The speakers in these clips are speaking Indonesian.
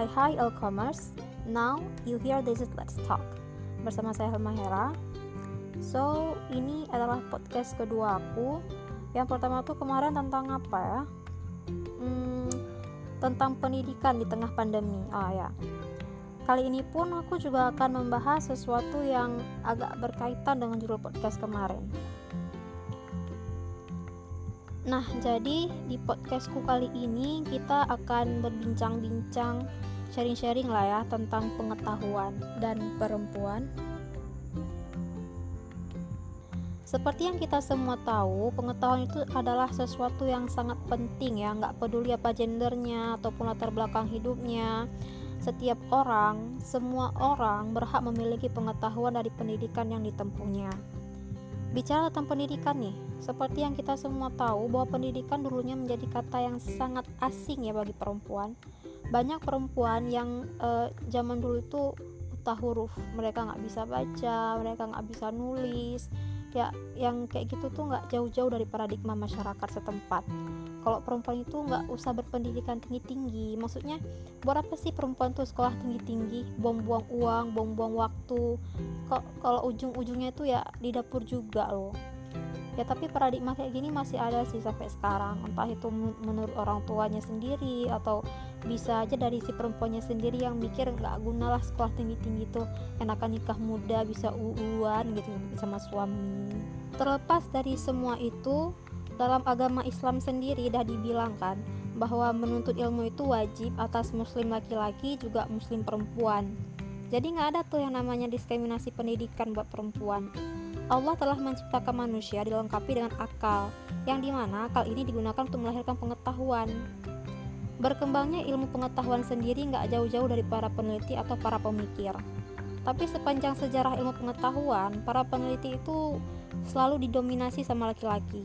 Hai hai hai Elcomers. Now you hear this is Let's Talk. Bersama saya Helma Hera. So, ini adalah podcast kedua aku. Yang pertama tuh kemarin tentang apa ya? Hmm, tentang pendidikan di tengah pandemi. Ah ya. Kali ini pun aku juga akan membahas sesuatu yang agak berkaitan dengan judul podcast kemarin. Nah, jadi di podcastku kali ini kita akan berbincang-bincang, sharing-sharing lah ya tentang pengetahuan dan perempuan. Seperti yang kita semua tahu, pengetahuan itu adalah sesuatu yang sangat penting ya, nggak peduli apa gendernya ataupun latar belakang hidupnya. Setiap orang, semua orang berhak memiliki pengetahuan dari pendidikan yang ditempuhnya. Bicara tentang pendidikan nih, seperti yang kita semua tahu bahwa pendidikan dulunya menjadi kata yang sangat asing ya bagi perempuan. Banyak perempuan yang eh, zaman dulu itu buta huruf, mereka nggak bisa baca, mereka nggak bisa nulis, ya yang kayak gitu tuh nggak jauh-jauh dari paradigma masyarakat setempat. Kalau perempuan itu nggak usah berpendidikan tinggi-tinggi. Maksudnya buat apa sih perempuan tuh sekolah tinggi-tinggi? Buang-buang uang buang-buang waktu. Kalau ujung-ujungnya itu ya di dapur juga loh ya tapi paradigma kayak gini masih ada sih sampai sekarang. Entah itu menurut orang tuanya sendiri atau bisa aja dari si perempuannya sendiri yang mikir nggak gunalah sekolah tinggi tinggi tuh enakan nikah muda bisa uuan gitu sama suami. Terlepas dari semua itu dalam agama Islam sendiri dah dibilangkan bahwa menuntut ilmu itu wajib atas muslim laki-laki juga muslim perempuan. Jadi nggak ada tuh yang namanya diskriminasi pendidikan buat perempuan Allah telah menciptakan manusia dilengkapi dengan akal, yang di mana akal ini digunakan untuk melahirkan pengetahuan. Berkembangnya ilmu pengetahuan sendiri nggak jauh-jauh dari para peneliti atau para pemikir. Tapi sepanjang sejarah ilmu pengetahuan, para peneliti itu selalu didominasi sama laki-laki.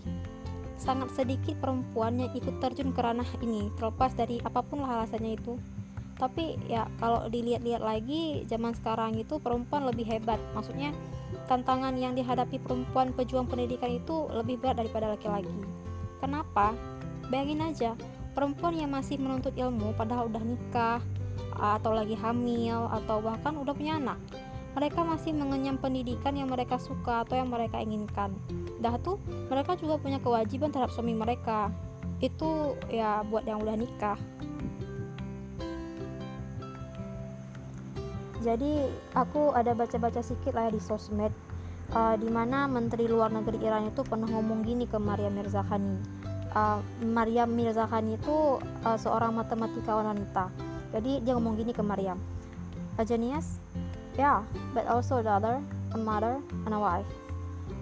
Sangat sedikit perempuan yang ikut terjun ke ranah ini, terlepas dari apa pun alasannya itu. Tapi ya kalau dilihat-lihat lagi, zaman sekarang itu perempuan lebih hebat. Maksudnya tantangan yang dihadapi perempuan pejuang pendidikan itu lebih berat daripada laki-laki. Kenapa? Bayangin aja, perempuan yang masih menuntut ilmu padahal udah nikah, atau lagi hamil, atau bahkan udah punya anak. Mereka masih mengenyam pendidikan yang mereka suka atau yang mereka inginkan. Dah tuh, mereka juga punya kewajiban terhadap suami mereka. Itu ya buat yang udah nikah. Jadi aku ada baca-baca sedikit lah ya di sosmed uh, di mana Menteri Luar Negeri Iran itu pernah ngomong gini ke Maria Mirzakhani uh, Maria Mirzakhani itu uh, seorang matematikawan wanita. Jadi dia ngomong gini ke Maryam a genius? Yeah but also a daughter a mother and a wife.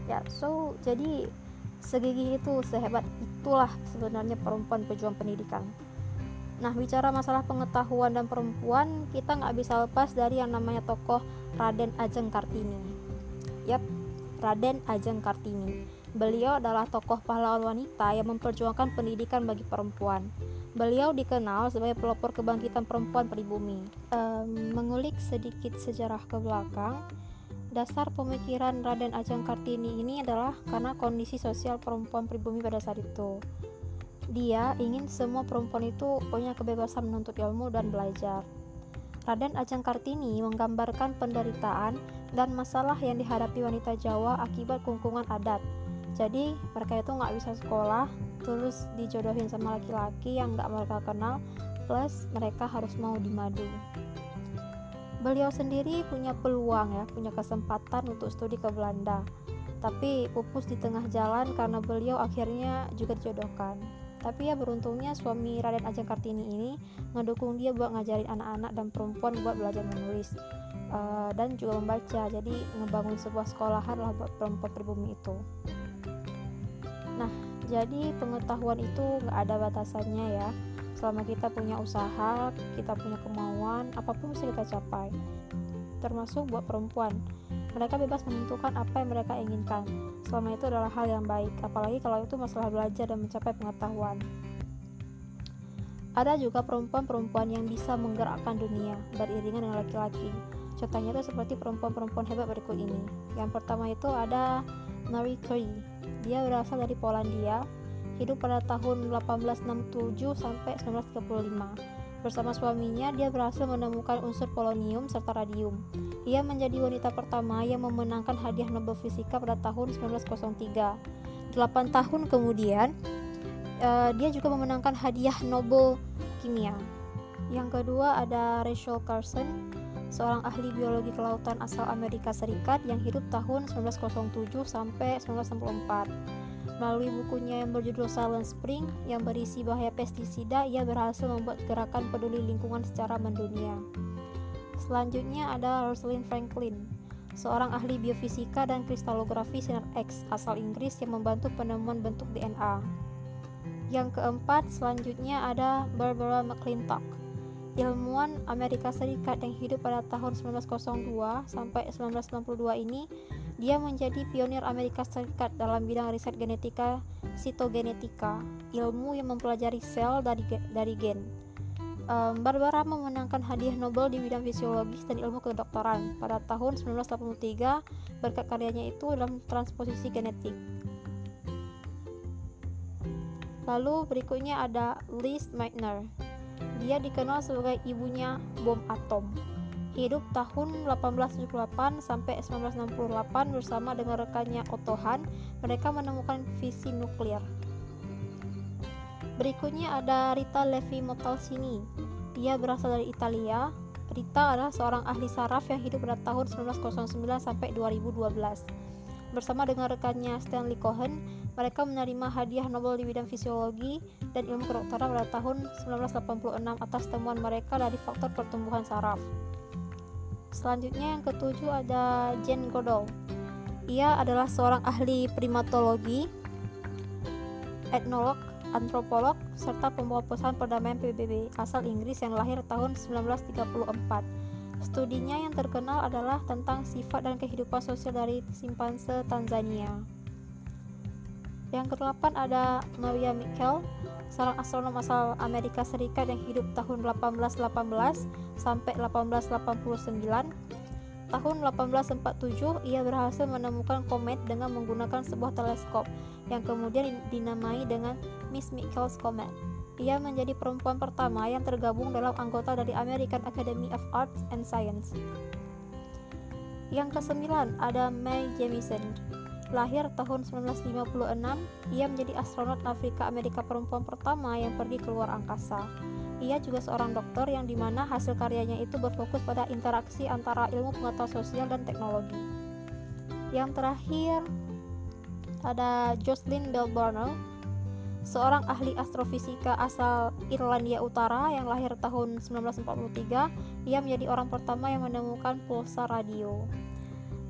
Ya yeah, so jadi segigi itu sehebat itulah sebenarnya perempuan pejuang pendidikan Nah, bicara masalah pengetahuan dan perempuan, kita nggak bisa lepas dari yang namanya tokoh Raden Ajeng Kartini. Yap, Raden Ajeng Kartini. Beliau adalah tokoh pahlawan wanita yang memperjuangkan pendidikan bagi perempuan. Beliau dikenal sebagai pelopor kebangkitan perempuan pribumi. Um, mengulik sedikit sejarah ke belakang, dasar pemikiran Raden Ajeng Kartini ini adalah karena kondisi sosial perempuan pribumi pada saat itu dia ingin semua perempuan itu punya kebebasan menuntut ilmu dan belajar. Raden Ajeng Kartini menggambarkan penderitaan dan masalah yang dihadapi wanita Jawa akibat kungkungan adat. Jadi mereka itu nggak bisa sekolah, terus dijodohin sama laki-laki yang nggak mereka kenal, plus mereka harus mau dimadu. Beliau sendiri punya peluang ya, punya kesempatan untuk studi ke Belanda, tapi pupus di tengah jalan karena beliau akhirnya juga dijodohkan tapi ya beruntungnya suami Raden Ajeng Kartini ini ngedukung dia buat ngajarin anak-anak dan perempuan buat belajar menulis uh, dan juga membaca. Jadi ngebangun sebuah sekolahan lah buat perempuan pribumi itu. Nah jadi pengetahuan itu nggak ada batasannya ya. Selama kita punya usaha kita punya kemauan apa pun bisa kita capai termasuk buat perempuan mereka bebas menentukan apa yang mereka inginkan. Selama itu adalah hal yang baik, apalagi kalau itu masalah belajar dan mencapai pengetahuan. Ada juga perempuan-perempuan yang bisa menggerakkan dunia beriringan dengan laki-laki. Contohnya itu seperti perempuan-perempuan hebat berikut ini. Yang pertama itu ada Marie Curie. Dia berasal dari Polandia. hidup pada tahun 1867 sampai 1935. Bersama suaminya, dia berhasil menemukan unsur polonium serta radium. Ia menjadi wanita pertama yang memenangkan hadiah Nobel Fisika pada tahun 1903. Delapan tahun kemudian, uh, dia juga memenangkan hadiah Nobel Kimia. Yang kedua ada Rachel Carson, seorang ahli biologi kelautan asal Amerika Serikat yang hidup tahun 1907 sampai 1964. Melalui bukunya yang berjudul Silent Spring yang berisi bahaya pestisida, ia berhasil membuat gerakan peduli lingkungan secara mendunia. Selanjutnya ada Rosalind Franklin, seorang ahli biofisika dan kristalografi sinar X asal Inggris yang membantu penemuan bentuk DNA. Yang keempat, selanjutnya ada Barbara McClintock, ilmuwan Amerika Serikat yang hidup pada tahun 1902 sampai 1992 ini dia menjadi pionir Amerika Serikat dalam bidang riset genetika sitogenetika, ilmu yang mempelajari sel dari, dari gen. Um, Barbara memenangkan hadiah Nobel di bidang fisiologis dan ilmu kedokteran pada tahun 1983 berkat karyanya itu dalam transposisi genetik. Lalu berikutnya ada Liz Meitner. Dia dikenal sebagai ibunya bom atom hidup tahun 1878 sampai 1968 bersama dengan rekannya Otto Hahn, mereka menemukan fisi nuklir. Berikutnya ada Rita Levi Montalcini. Dia berasal dari Italia. Rita adalah seorang ahli saraf yang hidup pada tahun 1909 sampai 2012. Bersama dengan rekannya Stanley Cohen, mereka menerima hadiah Nobel di bidang fisiologi dan ilmu kedokteran pada tahun 1986 atas temuan mereka dari faktor pertumbuhan saraf. Selanjutnya yang ketujuh ada Jane Goodall. Ia adalah seorang ahli primatologi, etnolog, antropolog, serta pembawa pesan perdamaian PBB asal Inggris yang lahir tahun 1934. Studinya yang terkenal adalah tentang sifat dan kehidupan sosial dari simpanse Tanzania. Yang kedelapan ada Maria Mikkel, seorang astronom asal Amerika Serikat yang hidup tahun 1818 sampai 1889. Tahun 1847, ia berhasil menemukan komet dengan menggunakan sebuah teleskop yang kemudian dinamai dengan Miss Michaels Comet. Ia menjadi perempuan pertama yang tergabung dalam anggota dari American Academy of Arts and Science. Yang kesembilan ada Mae Jemison, Lahir tahun 1956, ia menjadi astronot Afrika Amerika perempuan pertama yang pergi keluar angkasa. Ia juga seorang dokter yang di mana hasil karyanya itu berfokus pada interaksi antara ilmu pengetahuan sosial dan teknologi. Yang terakhir ada Jocelyn Bell Burnell, seorang ahli astrofisika asal Irlandia Utara yang lahir tahun 1943. Ia menjadi orang pertama yang menemukan pulsar radio.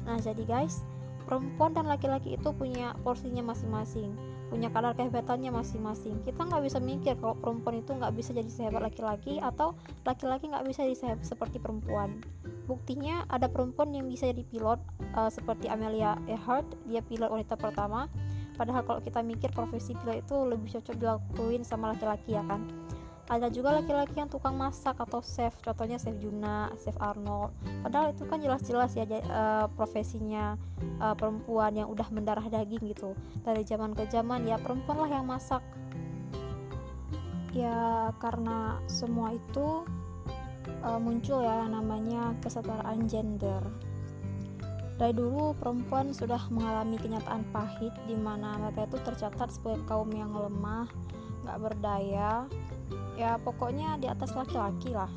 Nah, jadi guys, perempuan dan laki-laki itu punya porsinya masing-masing punya kadar kehebatannya masing-masing. Kita nggak bisa mikir kalau perempuan itu nggak bisa jadi sehebat laki-laki atau laki-laki nggak bisa jadi sehebat seperti perempuan. Buktinya ada perempuan yang bisa jadi pilot uh, seperti Amelia Earhart dia pilot wanita pertama. Padahal kalau kita mikir profesi pilot itu lebih cocok dilakuin sama laki-laki ya kan ada juga laki-laki yang tukang masak atau chef contohnya chef Juna, chef Arnold. Padahal itu kan jelas-jelas ya uh, profesinya uh, perempuan yang udah mendarah daging gitu. Dari zaman ke zaman ya perempuan lah yang masak. Ya karena semua itu uh, muncul ya namanya kesetaraan gender. Dari dulu perempuan sudah mengalami kenyataan pahit di mana mereka itu tercatat sebagai kaum yang lemah, nggak berdaya, ya pokoknya di atas laki-laki lah.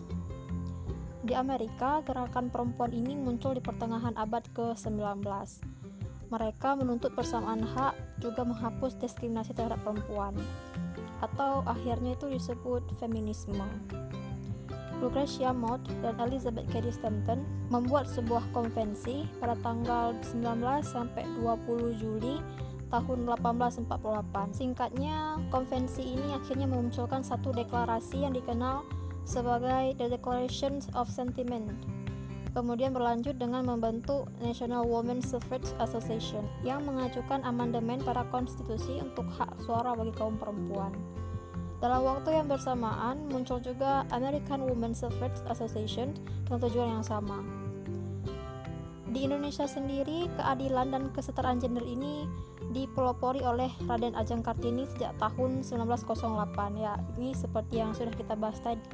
Di Amerika gerakan perempuan ini muncul di pertengahan abad ke-19 mereka menuntut persamaan hak juga menghapus diskriminasi terhadap perempuan. Atau akhirnya itu disebut feminisme. Lucretia Mott dan Elizabeth Cady Stanton membuat sebuah konvensi pada tanggal 19 sampai 20 Juli tahun 1848. Singkatnya, konvensi ini akhirnya memunculkan satu deklarasi yang dikenal sebagai The Declaration of Sentiment. Kemudian berlanjut dengan membentuk National Women Suffrage Association yang mengajukan amandemen pada konstitusi untuk hak suara bagi kaum perempuan. Dalam waktu yang bersamaan, muncul juga American Women Suffrage Association dengan tujuan yang sama. Di Indonesia sendiri, keadilan dan kesetaraan gender ini dipelopori oleh Raden Ajeng Kartini sejak tahun 1908 ya ini seperti yang sudah kita bahas tadi.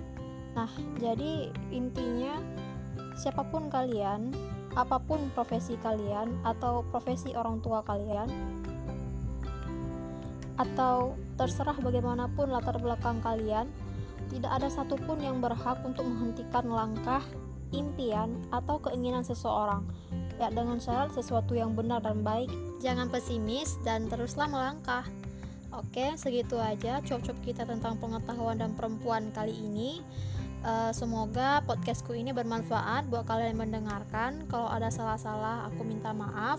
Nah jadi intinya siapa pun kalian apa pun profesi kalian atau profesi orang tua kalian atau terserah bagaimanapun latar belakang kalian tidak ada satupun yang berhak untuk menghentikan langkah impian atau keinginan seseorang ya dengan syarat sesuatu yang benar dan baik jangan pesimis dan teruslah melangkah oke segitu aja cop-cop kita tentang pengetahuan dan perempuan kali ini uh, semoga podcastku ini bermanfaat buat kalian yang mendengarkan kalau ada salah-salah aku minta maaf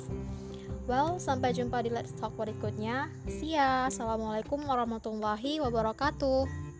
Well, sampai jumpa di Let's Talk berikutnya. See ya. Assalamualaikum warahmatullahi wabarakatuh.